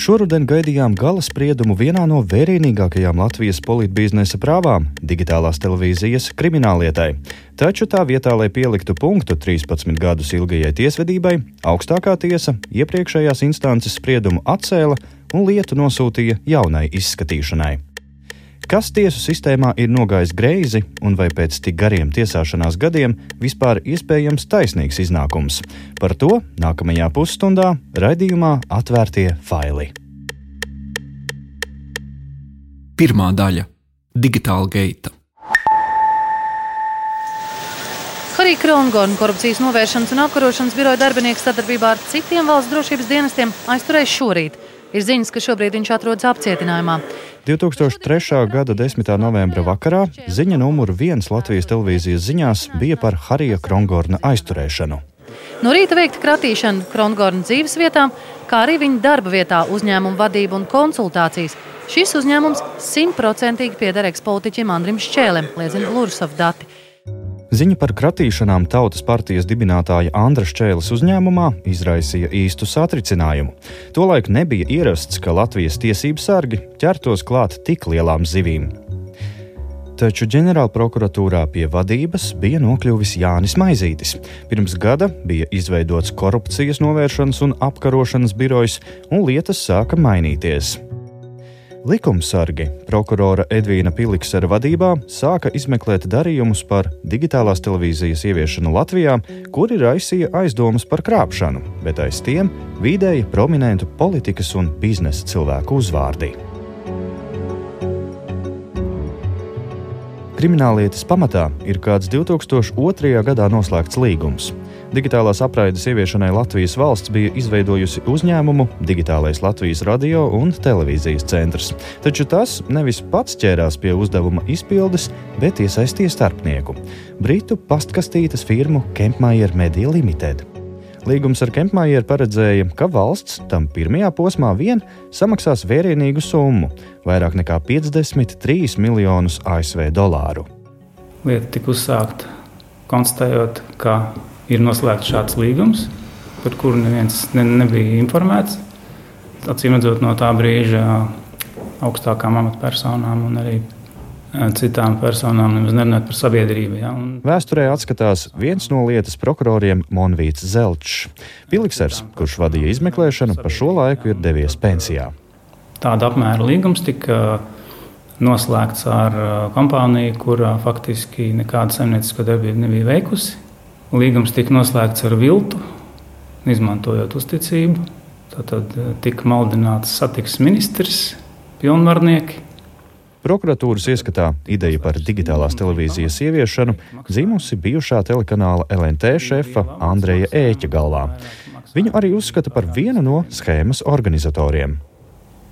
Šoruden gaidījām gala spriedumu vienā no vērienīgākajām Latvijas politbiznesa prāvām - digitālās televīzijas krimināllietai. Taču tā vietā, lai pieliktu punktu 13 gadus ilgajai tiesvedībai, augstākā tiesa iepriekšējās instances spriedumu atcēla un lietu nosūtīja jaunai izskatīšanai. Kas tiesu sistēmā ir nogājis greizi, un vai pēc tik gariem tiesāšanās gadiem vispār iespējams taisnīgs iznākums? Par to nākamajā pusstundā raidījumā Atvērtie faili. Pirmā daļa - Digitāla geita. Harija Krongorna korupcijas novēršanas un apkarošanas biroja darbinieks sadarbībā ar citiem valsts drošības dienestiem aizturēs šorīt. Ir ziņas, ka šobrīd viņš atrodas apcietinājumā. 2003. gada 10. novembra vakarā ziņa numuru viens Latvijas televīzijas ziņās bija par Harija Krongorna aizturēšanu. No rīta veikta kratīšana Krongorna dzīves vietā, kā arī viņa darba vietā uzņēmuma vadība un konsultācijas. Šis uzņēmums simtprocentīgi pieder ekspolitiķim Andrim Šķēlem, liecina Lursov dati. Ziņa par kratīšanām Tautas partijas dibinātāja Andra Šķēles uzņēmumā izraisīja īstu satricinājumu. Tolaik nebija ierasts, ka Latvijas tiesību sargi ķertos klāt tik lielām zivīm. Taču ģenerālprokuratūrā pie vadības bija nokļuvis Jānis Maizītis. Pirms gada bija izveidots korupcijas novēršanas un apkarošanas birojs, un lietas sāka mainīties. Likumsargi prokurora Edvīna Piliksera vadībā sāka izmeklēt darījumus par digitālās televīzijas ieviešanu Latvijā, kuri raisīja aizdomas par krāpšanu, bet aiz tiem vidēji prominentu politikas un biznesa cilvēku uzvārdi. Krimināllietas pamatā ir kāds 2002. gadā noslēgts līgums. Digitālās apraides ieviešanai Latvijas valsts bija izveidojusi uzņēmumu Digitālais Latvijas radio un televīzijas centrs. Taču tas nevis pats ķērās pie uzdevuma izpildes, bet iesaistīja starpnieku - Britu pastkastītes firmu Kempmajer Media Limited. Līgums ar Kempmajeru paredzēja, ka valsts tam pirmajā posmā vien samaksās vērienīgu summu - vairāk nekā 53 miljonus ASV dolāru. Lieta tika uzsākta konstatējot, ka ir noslēgts šāds līgums, par kuru neviens ne, nebija informēts. Acīm redzot, no tā brīža augstākām amatpersonām un arī citām personām, nemaz nerunājot par sabiedrību. Ja, un... Vēsturē atskatās viens no lietas prokuroriem Monvīts Zelčs. Piliksers, kurš vadīja izmeklēšanu, pa šo laiku ir devies pensijā. Tāda apmēra līgums tika noslēgts ar kompāniju, kurā faktiski nekāda saimnieciska darbība nebija veikusi. Līgums tika noslēgts ar viltu, izmantojot uzticību. Tad eh, tika maldināts satiksmes ministrs, pilnvarnieki. Prokuratūras ieskatā ideja par digitālās televīzijas ieviešanu dzimusi bijušā telekanāla LNT šefa Andreja Ēķa galvā. Viņu arī uzskata par vienu no schēmas organizatoriem.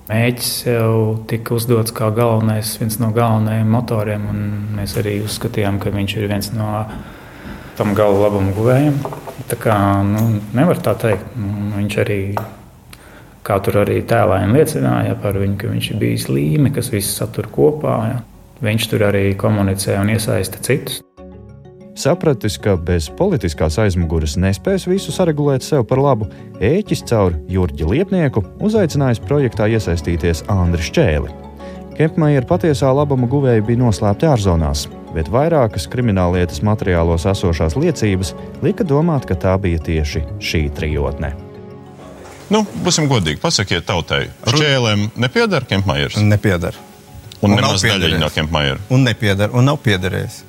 Mēģis jau tika uzdots kā galvenais, viens no galvenajiem motoriem, un mēs arī uzskatījām, ka viņš ir viens no tam gala labumu guvējam. Tā kā, nu, nevar tā teikt. Nu, viņš arī, kā tur arī tēlājumi liecināja par viņu, ka viņš ir bijis līme, kas visu satur kopā. Ja. Viņš tur arī komunicē un iesaista citus. Sapratis, ka bez politiskās aizmugures nespēs visu saregulēt sev par labu, ēķis caur Jurģa Liepnieku uzaicinājis projektā iesaistīties Andriu Čēli. Kempmajer patiesā labuma guvēja bija noslēpti ārzonās, bet vairākas krimināllietas materiālos esošās liecības lika domāt, ka tā bija tieši šī trijotne. Nu, būsim godīgi, pasakiet tautai, šķēlēm nepiedara Kempmajers? Nepiedara. Un, un nemaz daļiņa no Kempmajera? Un nepiedara, un nav piederējis.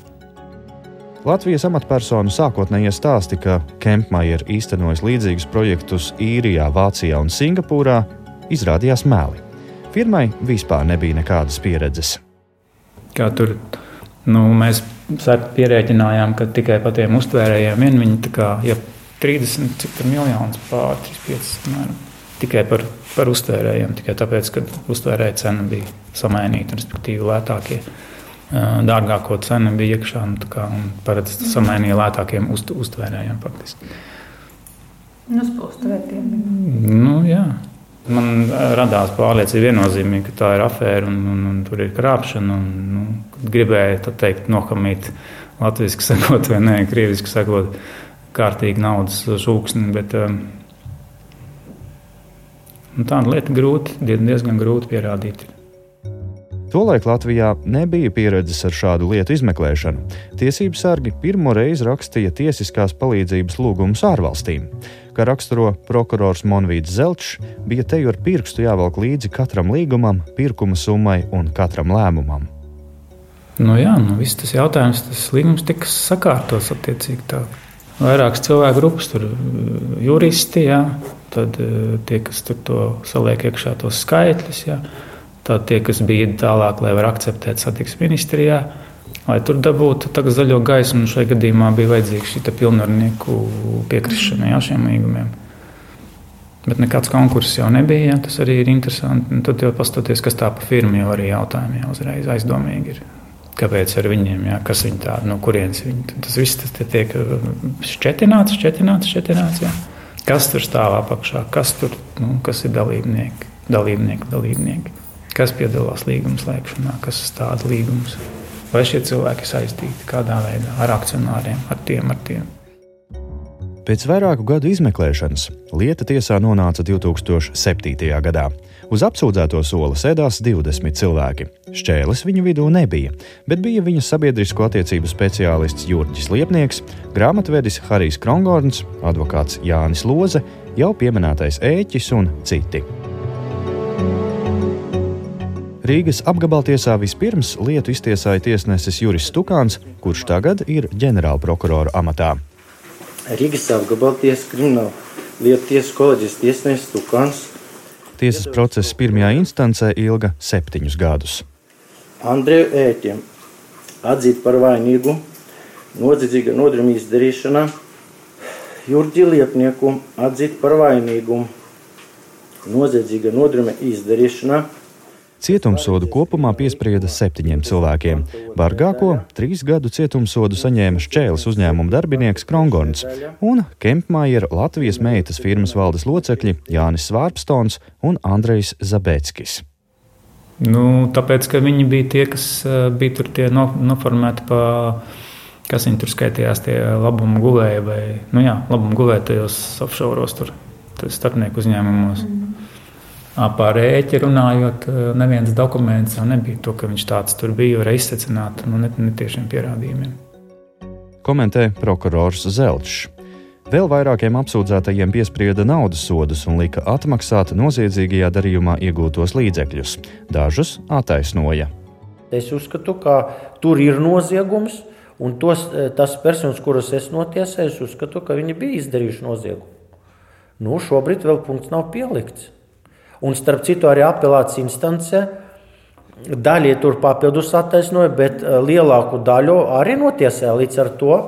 Latvijas amatpersonu sākotnējie stāsti, ka Kempmajer īstenojas līdzīgus projektus Īrijā, Vācijā un Singapūrā, izrādījās meli. Firmai vispār nebija nekādas pieredzes. Kā tur Nu, mēs pierēķinājām, ka tikai par tiem uztvērējiem vien viņi kā, ja 30 miljonus pār 35 tikai par, par uztvērējiem, tikai tāpēc, ka uztvērēja cena bija samainīta, respektīvi lētākie. Dārgāko cenu bija iekšā, nu, kā, un paredz samainīja lētākiem uzt, uztvērējiem faktiski. Nu, spūstvērtiem. Nu, jā. Man radās pārliecība viennozīmīgi, ka tā ir afēra un, un, un tur ir krāpšana. Un, nu, gribēju teikt, nokamīt latviešu sakot, vai ne, krieviski sakot, kārtīgi naudas šūksni. Bet, Un tāda lieta grūti, diezgan grūti pierādīt. Tolaik Latvijā nebija pieredzes ar šādu lietu izmeklēšanu. Tiesību sargi pirmo reizi rakstīja tiesiskās palīdzības lūgumus ārvalstīm. Kā raksturo prokurors Monvīds Zelčs, bija te jau ar pirkstu jāvelk līdzi katram līgumam, pirkuma summai un katram lēmumam. Nu jā, nu viss tas jautājums, tas līgums tika sakārtots attiecīgi tā. Vairākas cilvēku grupas, tur juristi, jā, tad tie, kas tur to saliek iekšā tos skaitļus, jā. Tad tie, kas bija tālāk, lai var akceptēt satiksmes ministrijā, lai tur dabūtu zaļo gaismu, šai gadījumā bija vajadzīga šī pilnvarnieku piekrišana jā, šiem līgumiem. Bet nekāds konkurss jau nebija. Jā, tas arī ir interesanti. Un tad jau paskatoties, kas tā pa firmu jau arī jautājumi jau uzreiz aizdomīgi ir. Kāpēc ar viņiem, jā, kas viņi tādi, no kurienes viņi tas viss tas tiek šķetināts, šķetināts, šķetināts. Jā. Kas tur stāv apakšā, kas tur nu, kas ir dalībnieki, dalībnieki, dalībnieki kas piedalās līguma slēgšanā, kas sastāda līgumus. Vai šie cilvēki saistīti kādā veidā ar akcionāriem, ar tiem, ar tiem. Pēc vairāku gadu izmeklēšanas lieta tiesā nonāca 2007. gadā. Uz apsūdzēto soli sēdās 20 cilvēki. Šķēles viņu vidū nebija, bet bija viņa sabiedrisko attiecību speciālists Jurģis Liepnieks, grāmatvedis Harijs Krongorns, advokāts Jānis Loze, jau pieminētais ēķis un citi. Rīgas apgabaltiesā vispirms lietu iztiesāja tiesnesis Juris Stukāns, kurš tagad ir ģenerālprokurora amatā. Rīgas apgabaltiesas krimināla lietu tiesas koledžas tiesnesis Stukāns. Tiesas process pirmajā instancē ilga septiņus gadus. Andreju Ēķiem atzīt par vainīgu nodzīga nodarījuma izdarīšanā, Jurģi Liepnieku atzīt par vainīgu noziedzīga nodarījuma izdarīšanā, Cietumsodu kopumā piesprieda septiņiem cilvēkiem. Bargāko trīs gadu cietumsodu saņēma Šķēles uzņēmuma darbinieks Krongorns un Kempmajera Latvijas meitas firmas valdes locekļi Jānis Svārpstons un Andrejs Zabeckis. Nu, tāpēc, ka viņi bija tie, kas eh, bija tur no, noformēti pa kas viņi tur skaitījās, tie labumu guvēji vai nu jā, labumu guvēji tajos offshore, tur starpnieku uzņēmumos. Mm. Par rēķi runājot, neviens dokuments jau nebija to, ka viņš tāds tur bija, var izsecināt no nu, netiešiem pierādījumiem. Komentē prokurors Zelčs. Vēl vairākiem apsūdzētajiem piesprieda naudas sodus un lika atmaksāt noziedzīgajā darījumā iegūtos līdzekļus. Dažus attaisnoja. Es uzskatu, ka tur ir noziegums, un tos, tas personas, kuras es notiesēju, es uzskatu, ka viņi bija izdarījuši noziegumu. Nu, šobrīd vēl punkts nav pielikts. Un starp citu, arī apelācijas instancē daļai tur papildus attaisnoja, bet eh, lielāku daļu arī notiesāja līdz ar to.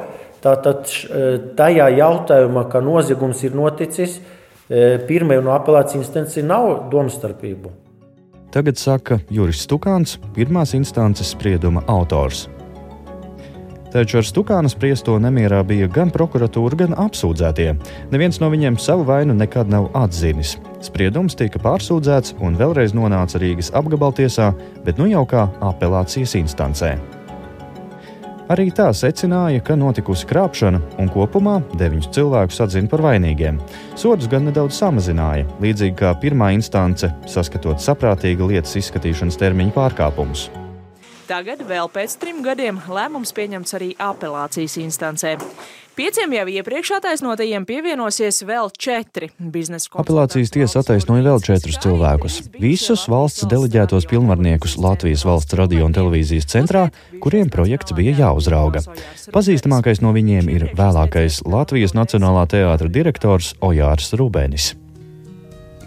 Tātad eh, tajā jautājumā, ka noziegums ir noticis, eh, pirmajā un apelācijas instancē nav domstarpību. Tagad saka Juris Stukāns, pirmās instances sprieduma autors. Taču ar Stukāna spriesto nemierā bija gan prokuratūra, gan apsūdzētie. Neviens no viņiem savu vainu nekad nav atzinis. Spriedums tika pārsūdzēts un vēlreiz nonāca Rīgas apgabaltiesā, bet nu jau kā apelācijas instancē. Arī tā secināja, ka notikusi krāpšana, un kopumā deviņus cilvēkus atzina par vainīgiem. Sodus gan nedaudz samazināja, līdzīgi kā pirmā instance, saskatot saprātīga lietas izskatīšanas termiņa pārkāpumus. Tagad, vēl pēc trim gadiem, lēmums pieņemts arī apelācijas instancē. Pieciem jau iepriekš attaisnotajiem pievienosies vēl četri biznesa konsultanti. Apelācijas tiesa attaisnoja vēl četrus cilvēkus. Visus valsts deleģētos pilnvarniekus Latvijas valsts radio un televīzijas centrā, kuriem projekts bija jāuzrauga. Pazīstamākais no viņiem ir vēlākais Latvijas Nacionālā teātra direktors Ojārs Rubēnis.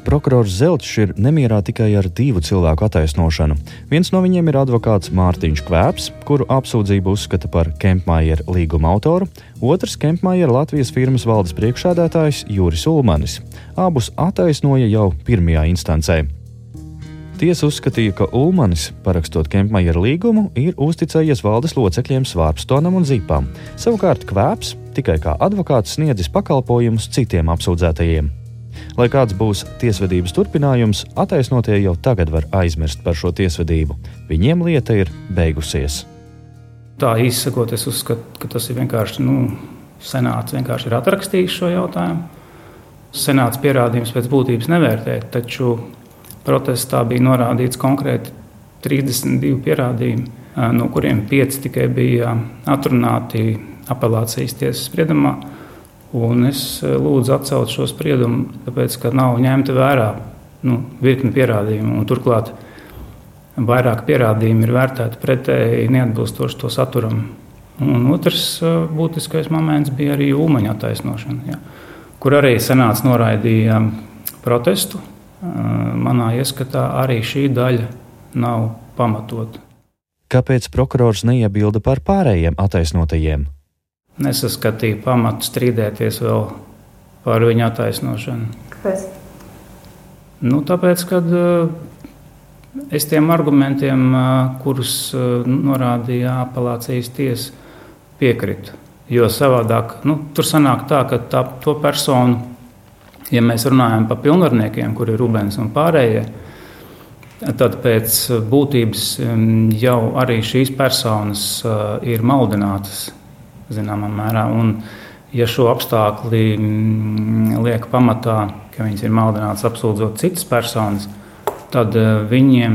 Prokurors Zelčs ir nemierā tikai ar divu cilvēku attaisnošanu. Viens no viņiem ir advokāts Mārtiņš Kvēps, kuru apsūdzību uzskata par Kempmajera līguma autoru, otrs Kempmajera Latvijas firmas valdes priekšsēdētājs Juris Ulmanis. Abus attaisnoja jau pirmajā instancē. Tiesa uzskatīja, ka Ulmanis, parakstot Kempmajera līgumu, ir uzticējies valdes locekļiem Svārpstonam un Zipam. Savukārt Kvēps tikai kā advokāts sniedzis pakalpojumus citiem apsūdzētajiem. Lai kāds būs tiesvedības turpinājums, attaisnotie jau tagad var aizmirst par šo tiesvedību. Viņiem lieta ir beigusies. Tā īsi sakot, es uzskatu, ka tas ir vienkārši nu, senāts vienkārši ir atrakstījis šo jautājumu. senāts pierādījums pēc būtības nevērtēt, taču protestā bija norādīts konkrēti 32 pierādījumi, no kuriem 5 tikai bija atrunāti apelācijas tiesas spriedumā. Un es lūdzu atcelt šo spriedumu, tāpēc, ka nav ņemta vērā nu, virkni pierādījumu. Turklāt vairāk pierādījumi ir vērtēti pretēji neatbilstoši to saturam. Un otrs būtiskais moments bija arī Ulmaņa attaisnošana, ja, kur arī senāts noraidīja protestu. Manā ieskatā arī šī daļa nav pamatota. Kāpēc prokurors neiebilda par pārējiem attaisnotajiem? Nesaskatīja pamatu strīdēties vēl par viņa attaisnošanu. Kāpēc? Nu, tāpēc, kad es tiem argumentiem, kurus norādīja apelācijas tiesa, piekritu. Jo savādāk nu, tur sanāk tā, ka tā, to personu, ja mēs runājam par pilnvarniekiem, kur ir Rubens un pārējie, tad pēc būtības jau arī šīs personas ir maldinātas zināmā mērā. Un, ja šo apstākļi liek pamatā, ka viņas ir maldinātas apsūdzot citas personas, tad viņiem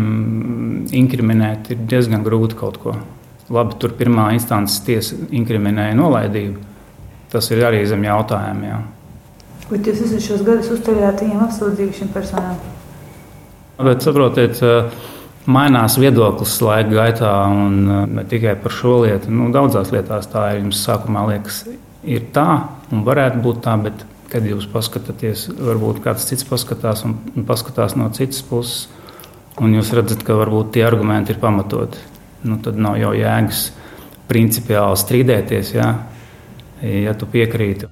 inkriminēt ir diezgan grūti kaut ko. Labi, tur pirmā instances tiesa inkriminēja nolaidību. Tas ir arī zem jautājumiem. Bet jūs visus šos gadus uzturējāt viņiem apsūdzību šīm personām? Bet saprotiet, mainās viedoklis laika gaitā, un ne tikai par šo lietu. Nu, daudzās lietās tā ir. Jums sākumā liekas, ir tā, un varētu būt tā, bet kad jūs paskatāties, varbūt kāds cits paskatās un, un paskatās no citas puses, un jūs redzat, ka varbūt tie argumenti ir pamatoti nu, tad nav jau jēgas principiāli strīdēties, ja, ja tu piekrīti.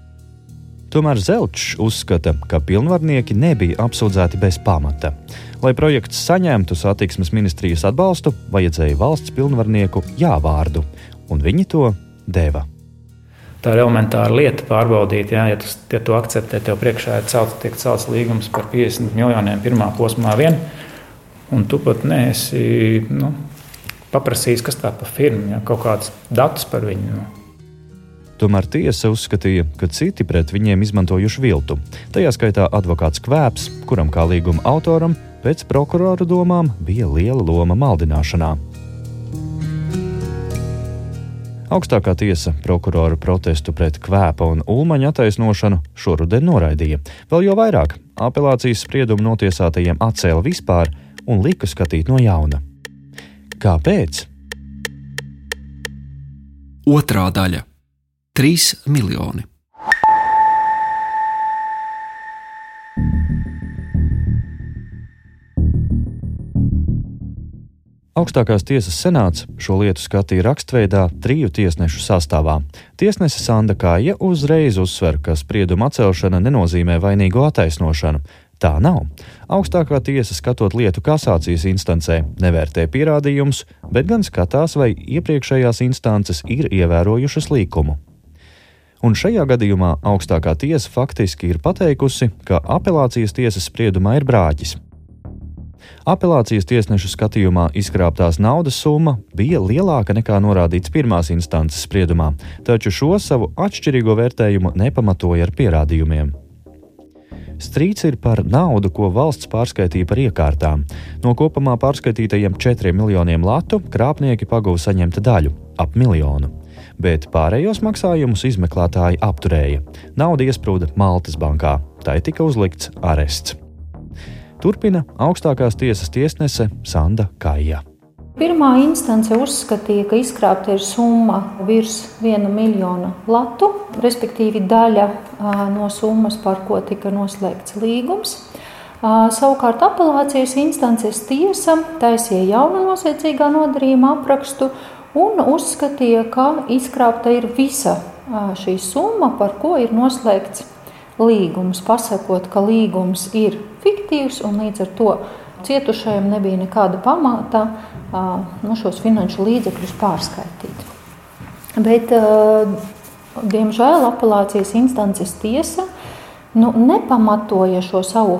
Tomēr Zelčs uzskata, ka pilnvarnieki nebija apsūdzēti bez pamata. Lai projekts saņemtu satiksmes ministrijas atbalstu, vajadzēja valsts pilnvarnieku jāvārdu, un viņi to deva. Tā ir elementāra lieta pārbaudīt, jā, ja, tu, ja tu akceptē, tev priekšā ir celts, tiek celts līgums par 50 miljoniem pirmā posmā vien, un tu pat neesi nu, paprasījis, kas tā par firmu, ja, kaut kādus datus par viņu. Nu. Tomēr tiesa uzskatīja, ka citi pret viņiem izmantojuši viltu. Tajā skaitā advokāts Kvēps, kuram kā līguma autoram pēc prokurora domām bija liela loma maldināšanā. Augstākā tiesa prokurora protestu pret kvēpa un ulmaņa attaisnošanu šoruden noraidīja. Vēl jau vairāk apelācijas spriedumu notiesātajiem atcēla vispār un lika skatīt no jauna. Kāpēc? Otrā daļa - 3 miljoni. Augstākās tiesas senāts šo lietu skatīja rakstveidā triju tiesnešu sastāvā. Tiesnese Sanda Kāja uzreiz uzsver, ka sprieduma atcelšana nenozīmē vainīgo attaisnošanu. Tā nav. Augstākā tiesa, skatot lietu kasācijas instancē, nevērtē pierādījumus, bet gan skatās, vai iepriekšējās instances ir ievērojušas likumu. Un šajā gadījumā augstākā tiesa faktiski ir pateikusi, ka apelācijas tiesas spriedumā ir brāķis. Apelācijas tiesnešu skatījumā izkrāptās naudas summa bija lielāka nekā norādīts pirmās instances spriedumā, taču šo savu atšķirīgo vērtējumu nepamatoja ar pierādījumiem. Strīds ir par naudu, ko valsts pārskaitīja par iekārtām. No kopumā pārskaitītajiem 4 miljoniem latu krāpnieki pagūda saņemt daļu - ap miljonu. Bet pārējos maksājumus izmeklētāji apturēja. Nauda iesprūda Maltas bankā, tai tika uzlikts arests. Turpina augstākās tiesas tiesnese Sanda Kaija. Pirmā instance uzskatīja, ka izkrāpta ir summa virs viena miljona latu, respektīvi daļa no summas, par ko tika noslēgts līgums. Savukārt apelācijas instances tiesa taisīja jaunu noziedzīgā nodarījuma aprakstu un uzskatīja, ka izkrāpta ir visa šī summa, par ko ir noslēgts līgums, pasakot, ka līgums ir fiktīvs un līdz ar to cietušajam nebija nekāda pamata nu, šos finanšu līdzekļus pārskaitīt. Bet, diemžēl, apelācijas instances tiesa nu, nepamatoja šo savu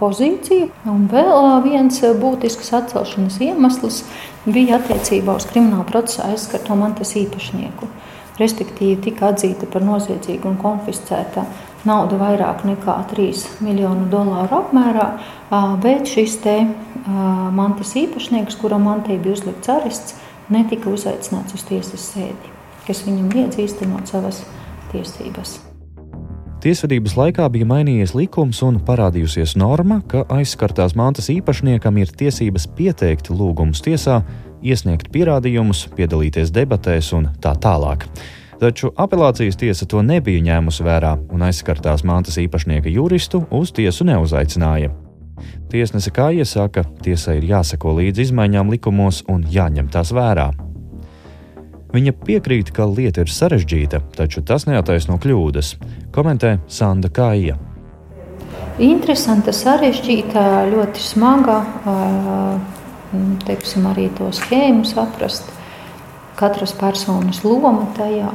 pozīciju. Un vēl viens būtisks atcelšanas iemesls bija attiecībā uz krimināla procesa aizskarto mantas īpašnieku. Respektīvi, tika atzīta par noziedzīgu un konfiscēta nauda vairāk nekā 3 miljonu dolāru apmērā, bet šis te mantas īpašnieks, kuram mantī bija uzlikts arests, netika uzaicināts uz tiesas sēdi, kas viņam liedz īstenot savas tiesības. Tiesvedības laikā bija mainījies likums un parādījusies norma, ka aizskartās mantas īpašniekam ir tiesības pieteikt lūgumus tiesā, iesniegt pierādījumus, piedalīties debatēs un tā tālāk. Taču apelācijas tiesa to nebija ņēmusi vērā un aizskartās mantas īpašnieka juristu uz tiesu neuzaicināja. Tiesnese kā iesaka, tiesai ir jāseko līdzi izmaiņām likumos un jāņem tās vērā. Viņa piekrīt, ka lieta ir sarežģīta, taču tas neataisno kļūdas, komentē Sanda Kāja. Interesanta, sarežģīta, ļoti smaga, teiksim, arī to schēmu saprast katras personas loma tajā,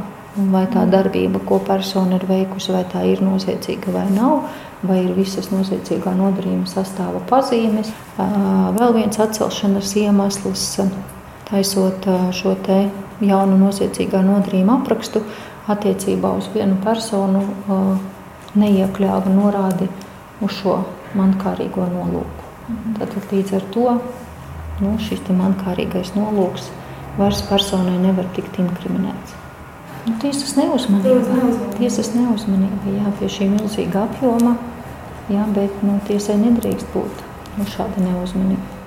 vai tā darbība, ko persona ir veikusi, vai tā ir noziedzīga vai nav, vai ir visas noziedzīgā nodarījuma sastāva pazīmes. Vēl viens atcelšanas iemesls, taisot šo te jaunu noziedzīgā nodarījuma aprakstu attiecībā uz vienu personu, neiekļāva norādi uz šo mankārīgo nolūku. Tad līdz ar to nu, šis mankārīgais nolūks vairs personai nevar tikt inkriminēts. Nu, tiesas neuzmanība, tiesas neuzmanība jā, pie šī milzīga apjoma, jā, bet nu, tiesai nedrīkst būt nu, šāda neuzmanība.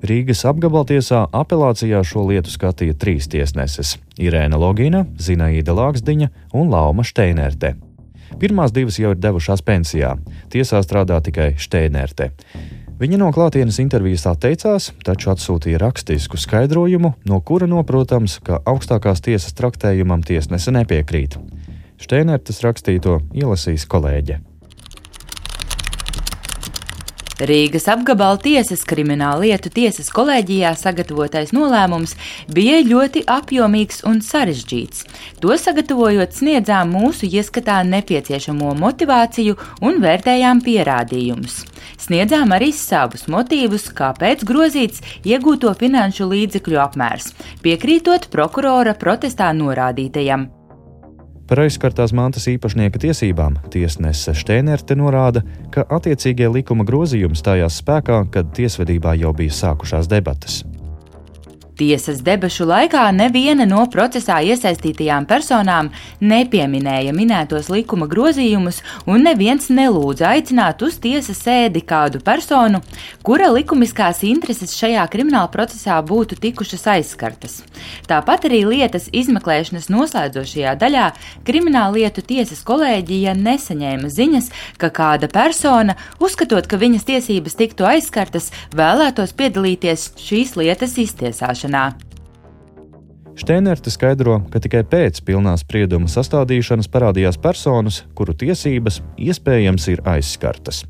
Rīgas apgabaltiesā apelācijā šo lietu skatīja trīs tiesneses - Irēna Logina, Zinaīda Lāksdiņa un Lauma Steinerte. Pirmās divas jau ir devušās pensijā, tiesā strādā tikai Steinerte. Viņa no klātienes intervijas atteicās, taču atsūtīja rakstisku skaidrojumu, no kura noprotams, ka augstākās tiesas traktējumam tiesnese nepiekrīt. Šteinertas rakstīto ielasīs kolēģe. Rīgas apgabala tiesas krimināla lietu tiesas kolēģijā sagatavotais nolēmums bija ļoti apjomīgs un sarežģīts. To sagatavojot, sniedzām mūsu ieskatā nepieciešamo motivāciju un vērtējām pierādījumus. Sniedzām arī savus motīvus, kāpēc grozīts iegūto finanšu līdzekļu apmērs, piekrītot prokurora protestā norādītajam. Par aizskartās mantas īpašnieka tiesībām tiesnese Steinerte norāda, ka attiecīgie likuma grozījumi stājās spēkā, kad tiesvedībā jau bija sākušās debatas. Tiesas debašu laikā neviena no procesā iesaistītajām personām nepieminēja minētos likuma grozījumus, un neviens nelūdza aicināt uz tiesas sēdi kādu personu, kura likumiskās intereses šajā krimināla procesā būtu tikušas aizskartas. Tāpat arī lietas izmeklēšanas noslēdzošajā daļā krimināla lietu tiesas kolēģija nesaņēma ziņas, ka kāda persona, uzskatot, ka viņas tiesības tiktu aizskartas, vēlētos piedalīties šīs lietas iztiesāšanā izmeklēšanā. Steinerte skaidro, ka tikai pēc pilnā sprieduma sastādīšanas parādījās personas, kuru tiesības iespējams ir aizskartas.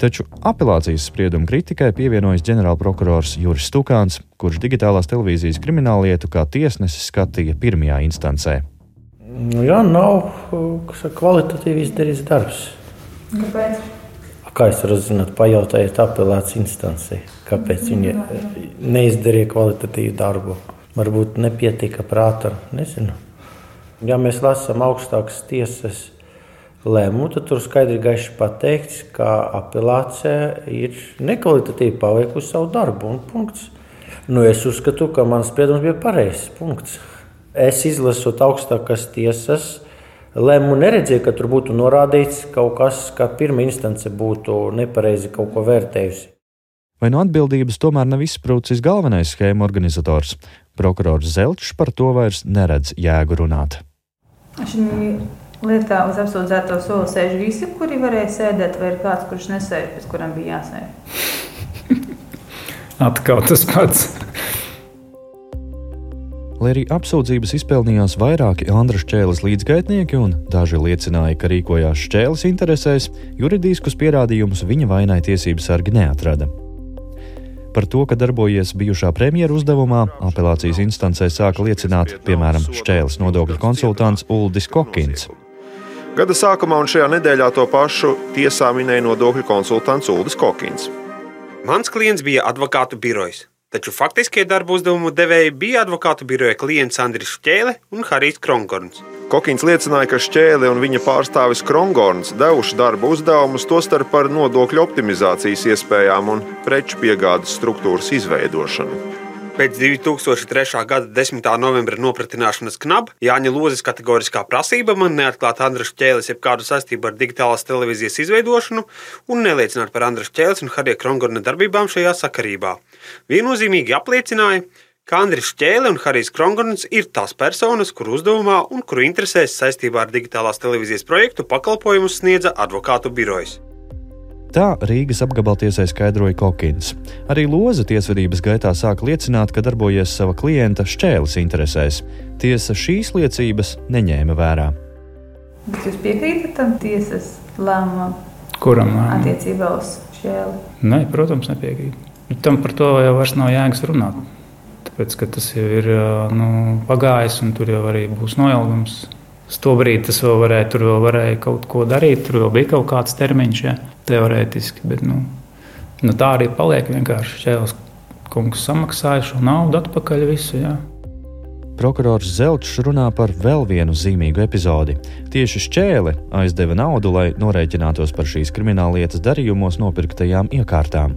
Taču apelācijas sprieduma kritikai pievienojas ģenerālprokurors Juris Stukāns, kurš digitālās televīzijas krimināllietu kā tiesnesis skatīja pirmajā instancē. Nu, jā, nav kvalitatīvi izdarīts darbs. Kāpēc? Kā es varu zināt, pajautājiet apelācijas instancei, kāpēc viņi neizdarīja kvalitatīvu darbu. Varbūt nepietika prāta, nezinu. Ja mēs lasām augstākas tiesas lēmumu, tad tur skaidri gaiši pateikts, ka apelācija ir nekvalitatīvi paveikusi savu darbu. Nu, es uzskatu, ka mans spriedums bija pareizs. Punkts. Es izlasot augstākās tiesas lēmumu neredzēju, ka tur būtu norādīts kaut kas, ka pirmā instance būtu nepareizi kaut ko vērtējusi. Vai no atbildības tomēr nav izsprūcis galvenais schēmu organizators? Prokurors Zelčs par to vairs neredz jēgu runāt. Šī lietā uz apsūdzēto soli sēž visi, kuri varēja sēdēt, vai ir kāds, kurš nesēž, pēc kuram bija jāsēž? Atkal tas pats. Lai arī apsūdzības izpelnījās vairāki Andra Šķēles līdzgaitnieki un daži liecināja, ka rīkojās Šķēles interesēs, juridiskus pierādījumus viņa vainai tiesības sargi neatrada. Par to, ka darbojies bijušā premjera uzdevumā, apelācijas instancē sāka liecināt, piemēram, Šķēles nodokļu konsultants Uldis Kokins. Gada sākumā un šajā nedēļā to pašu tiesā minēja nodokļu konsultants Uldis Kokins. Mans klients bija advokātu birojs. Taču faktiskie darba uzdevumu devēji bija advokātu biroja klients Andris Čēle un Harijs Kronkorns. Kokins liecināja, ka Šķēle un viņa pārstāvis Krongorns devuši darba uzdevumus, tostarp par nodokļu optimizācijas iespējām un preču piegādes struktūras izveidošanu. Pēc 2003. gada 10. novembra nopratināšanas knaba Jāņa Lozes kategoriskā prasība man neatklāt Andrēs Čēlis jebkādu saistību ar digitālās televīzijas izveidošanu un neliecināt par Andrēs Čēlis un Harija Krongorna darbībām šajā sakarībā. Viennozīmīgi apliecināja, ka Andris Čēle un Harijs Krongorns ir tās personas, kuru uzdevumā un kuru interesēs saistībā ar digitālās televīzijas projektu pakalpojumus sniedza advokātu birojas. Tā Rīgas apgabaltiesai skaidroja Kokins. Arī Loza tiesvedības gaitā sāka liecināt, ka darbojies sava klienta šķēles interesēs. Tiesa šīs liecības neņēma vērā. Bet jūs piekrītat tam tiesas lēmumam? Kuram lēmumam? Attiecībā uz šķēli. Nē, protams, nepiekrīt. Tam par to jau vairs nav jēgas runāt. Tāpēc, tas jau ir nu, pagājis, un tur jau arī būs noilgums. Uz to brīdi tas vēl varēja, tur vēl varēja kaut ko darīt, tur vēl bija kaut kāds termiņš, ja, teorētiski. Bet, nu, nu, tā arī paliek vienkārši šķēles kungs samaksāja šo naudu atpakaļ visu. Ja. Prokurors Zelčs runā par vēl vienu zīmīgu epizodi. Tieši šķēle aizdeva naudu, lai norēķinātos par šīs krimināllietas darījumos nopirktajām iekārtām.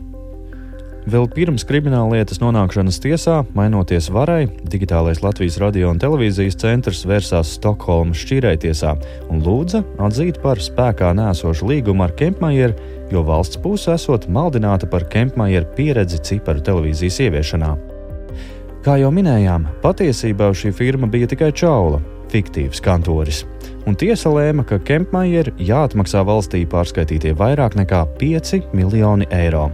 Vēl pirms krimināllietas nonākšanas tiesā, mainoties varai, digitālais Latvijas radio un televīzijas centrs vērsās Stokholmas šķīrētiesā un lūdza atzīt par spēkā nēsošu līgumu ar Kempmajeru, jo valsts puse esot maldināta par Kempmajeru pieredzi ciparu televīzijas ieviešanā. Kā jau minējām, patiesībā šī firma bija tikai čaula, fiktīvs kantoris. Un tiesa lēma, ka Kempmajer jāatmaksā valstī pārskaitītie vairāk nekā 5 miljoni eiro.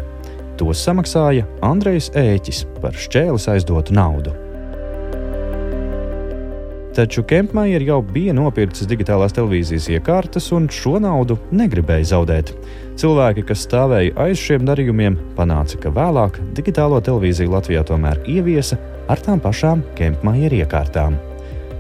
Tos samaksāja Andrejs Ēķis par šķēles aizdotu naudu. Taču Kempmajer jau bija nopircis digitālās televīzijas iekārtas un šo naudu negribēja zaudēt. Cilvēki, kas stāvēja aiz šiem darījumiem, panāca, ka vēlāk digitālo televīziju Latvijā tomēr ieviesa ar tām pašām Kempmajer iekārtām.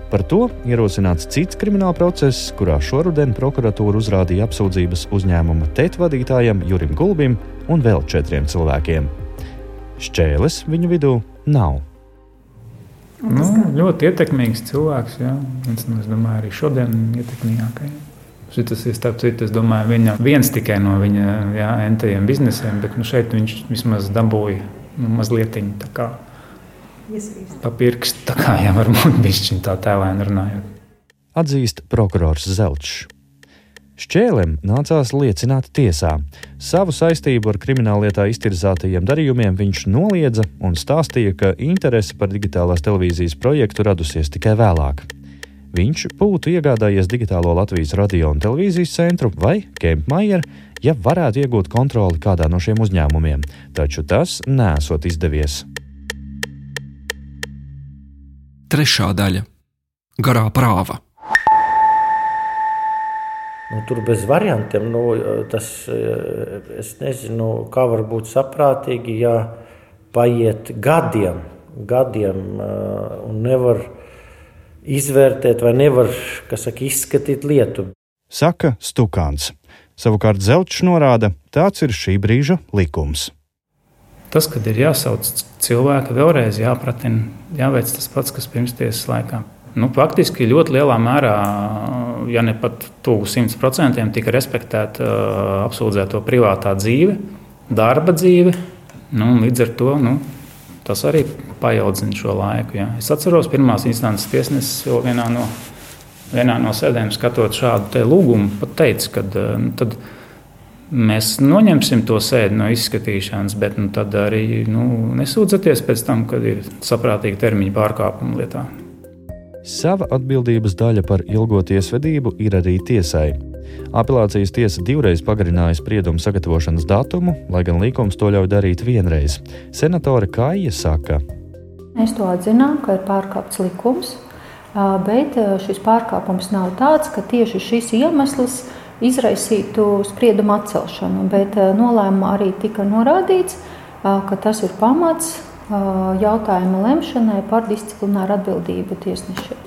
Par to ierosināts cits krimināla process, kurā šoruden prokuratūra uzrādīja apsūdzības uzņēmuma tēta vadītājam Jurim Gulbim un vēl četriem cilvēkiem. Šķēles viņu vidū nav. Nu, ļoti ietekmīgs cilvēks. Jā. Viens no, es domāju, arī šodien ietekmīgākajiem. Šis ir starp citu, es domāju, viņa viens tikai no viņa jā, entajiem biznesiem, bet nu, šeit viņš vismaz dabūja nu, mazliet tā kā pa pirkstu, tā kā jau varbūt bišķiņ tā tēlēni runājot. Atzīst prokurors Zelčs. Šķēlēm nācās liecināt tiesā. Savu saistību ar krimināllietā iztirzātajiem darījumiem viņš noliedza un stāstīja, ka interese par digitālās televīzijas projektu radusies tikai vēlāk. Viņš būtu iegādājies digitālo Latvijas radio un televīzijas centru vai Kempmajer, ja varētu iegūt kontroli kādā no šiem uzņēmumiem, taču tas nesot izdevies. Trešā daļa - garā prāva. Nu, tur bez variantiem nu, tas es nezinu, kā var būt saprātīgi, ja paiet gadiem, gadiem un nevar izvērtēt vai nevar saka, izskatīt lietu. Saka Stukāns. Savukārt Zelčs norāda, tāds ir šī brīža likums. Tas, kad ir jāsauc cilvēku, vēlreiz jāpratina, jāveic tas pats, kas pirms tiesas laikā. Nu, faktiski ļoti lielā mērā, ja ne pat tuvu 100%, tika respektēta uh, apsūdzēto privātā dzīve, darba dzīve. Nu, līdz ar to nu, tas arī paildzina šo laiku. Ja. Es atceros, pirmās instances tiesnesis jau vienā no, vienā no sēdēm skatot šādu lūgumu, pat teica, ka uh, mēs noņemsim to sēdi no izskatīšanas, bet nu, tad arī nu, nesūdzieties pēc tam, kad ir saprātīgi termiņa pārkāpuma lietā. Sava atbildības daļa par ilgo tiesvedību ir arī tiesai. Apelācijas tiesa divreiz pagarināja spriedumu sagatavošanas datumu, lai gan likums to ļauj darīt vienreiz. Senatore Kāja saka, Mēs to atzinām, ka ir pārkāpts likums, bet šis pārkāpums nav tāds, ka tieši šis iemesls izraisītu spriedumu atcelšanu. Bet nolēmumā arī tika norādīts, ka tas ir pamats jautājuma lemšanai par disciplināru atbildību tiesnešiem.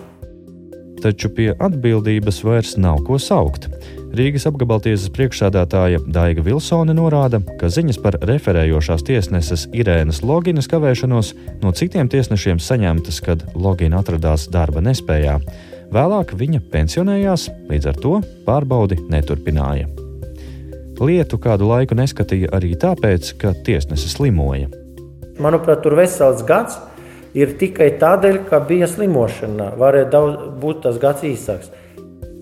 Taču pie atbildības vairs nav ko saukt. Rīgas apgabaltiesas priekšsādātāja Daiga Vilsone norāda, ka ziņas par referējošās tiesneses Irēnas Loginas kavēšanos no citiem tiesnešiem saņemtas, kad Logina atradās darba nespējā. Vēlāk viņa pensionējās, līdz ar to pārbaudi neturpināja. Lietu kādu laiku neskatīja arī tāpēc, ka tiesnese slimoja. Manuprāt, tur vesels gads ir tikai tādēļ, ka bija slimošana. Varēja daudz, būt tas gads īsāks.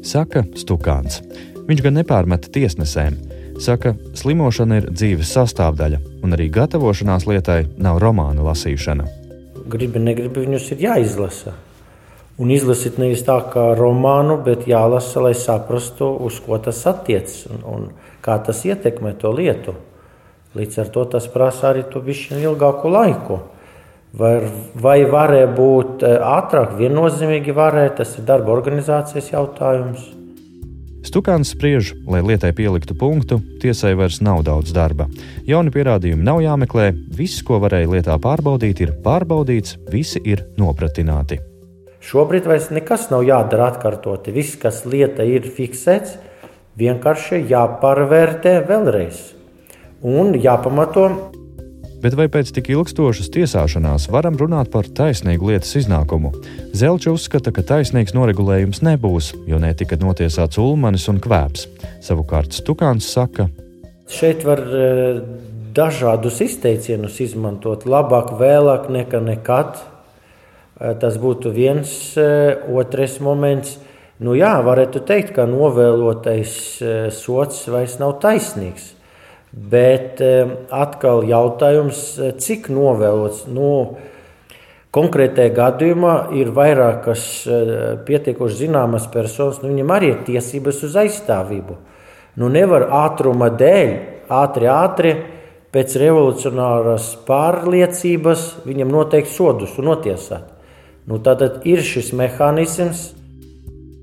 Saka Stukāns. Viņš gan nepārmeta tiesnesēm. Saka, slimošana ir dzīves sastāvdaļa, un arī gatavošanās lietai nav romāna lasīšana. Gribi, negribi, viņus ir jāizlasa. Un izlasīt nevis tā kā romānu, bet jālasa, lai saprastu, uz ko tas attiecas un, un kā tas ietekmē to lietu. Līdz ar to tas prasa arī to bišķiņu ilgāku laiku. Vai, vai varēja būt eh, ātrāk? Viennozīmīgi varēja, tas ir darba organizācijas jautājums. Stukāns spriež, lai lietai pieliktu punktu, tiesai vairs nav daudz darba. Jauni pierādījumi nav jāmeklē, viss, ko varēja lietā pārbaudīt, ir pārbaudīts, visi ir nopratināti. Šobrīd vairs nekas nav jādara atkārtoti. Viss, kas lieta ir fiksēts, vienkārši jāpārvērtē vēlreiz un jāpamato. Bet vai pēc tik ilgstošas tiesāšanās varam runāt par taisnīgu lietas iznākumu? Zelča uzskata, ka taisnīgs noregulējums nebūs, jo netika notiesāts Ulmanis un Kvēps. Savukārt Stukāns saka, Šeit var e, dažādus izteicienus izmantot. Labāk, vēlāk nekā nekad. E, Tas būtu viens, e, otrs moments. Nu jā, varētu teikt, ka novēlotais e, sots vairs nav taisnīgs. Bet atkal jautājums, cik novēlots. Nu, konkrētajā gadījumā ir vairākas pietiekuši zināmas personas, nu, viņam arī ir tiesības uz aizstāvību. Nu, nevar ātruma dēļ, ātri, ātri pēc revolucionāras pārliecības viņam noteikt sodus un notiesāt. Nu, tātad ir šis mehānisms,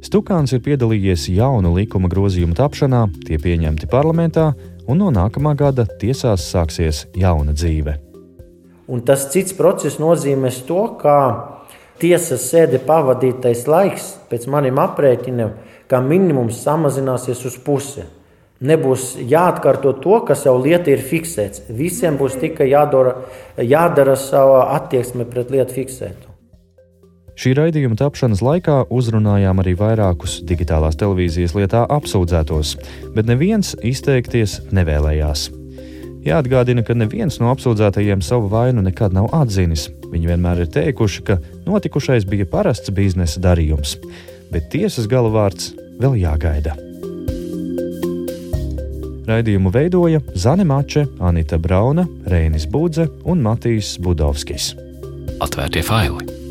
Stukāns ir piedalījies jaunu likuma grozījumu tapšanā, tie pieņemti parlamentā, un no nākamā gada tiesās sāksies jauna dzīve. Un tas cits process nozīmēs to, ka tiesas sēde pavadītais laiks pēc maniem aprēķiniem, kā minimums samazināsies uz pusi. Nebūs jāatkārto to, kas jau lieta ir fiksēts. Visiem būs tikai jādara, jādara sava attieksme pret lietu fiksētu. Šī raidījuma tapšanas laikā uzrunājām arī vairākus digitālās televīzijas lietā apsūdzētos, bet neviens izteikties nevēlējās. Jāatgādina, ka neviens no apsūdzētajiem savu vainu nekad nav atzinis. Viņi vienmēr ir teikuši, ka notikušais bija parasts biznesa darījums, bet tiesas galvārds vēl jāgaida. Raidījumu veidoja Zane Mače, Anita Brauna, Reinis Budze un Matīs Budovskis. Atvērtie faili!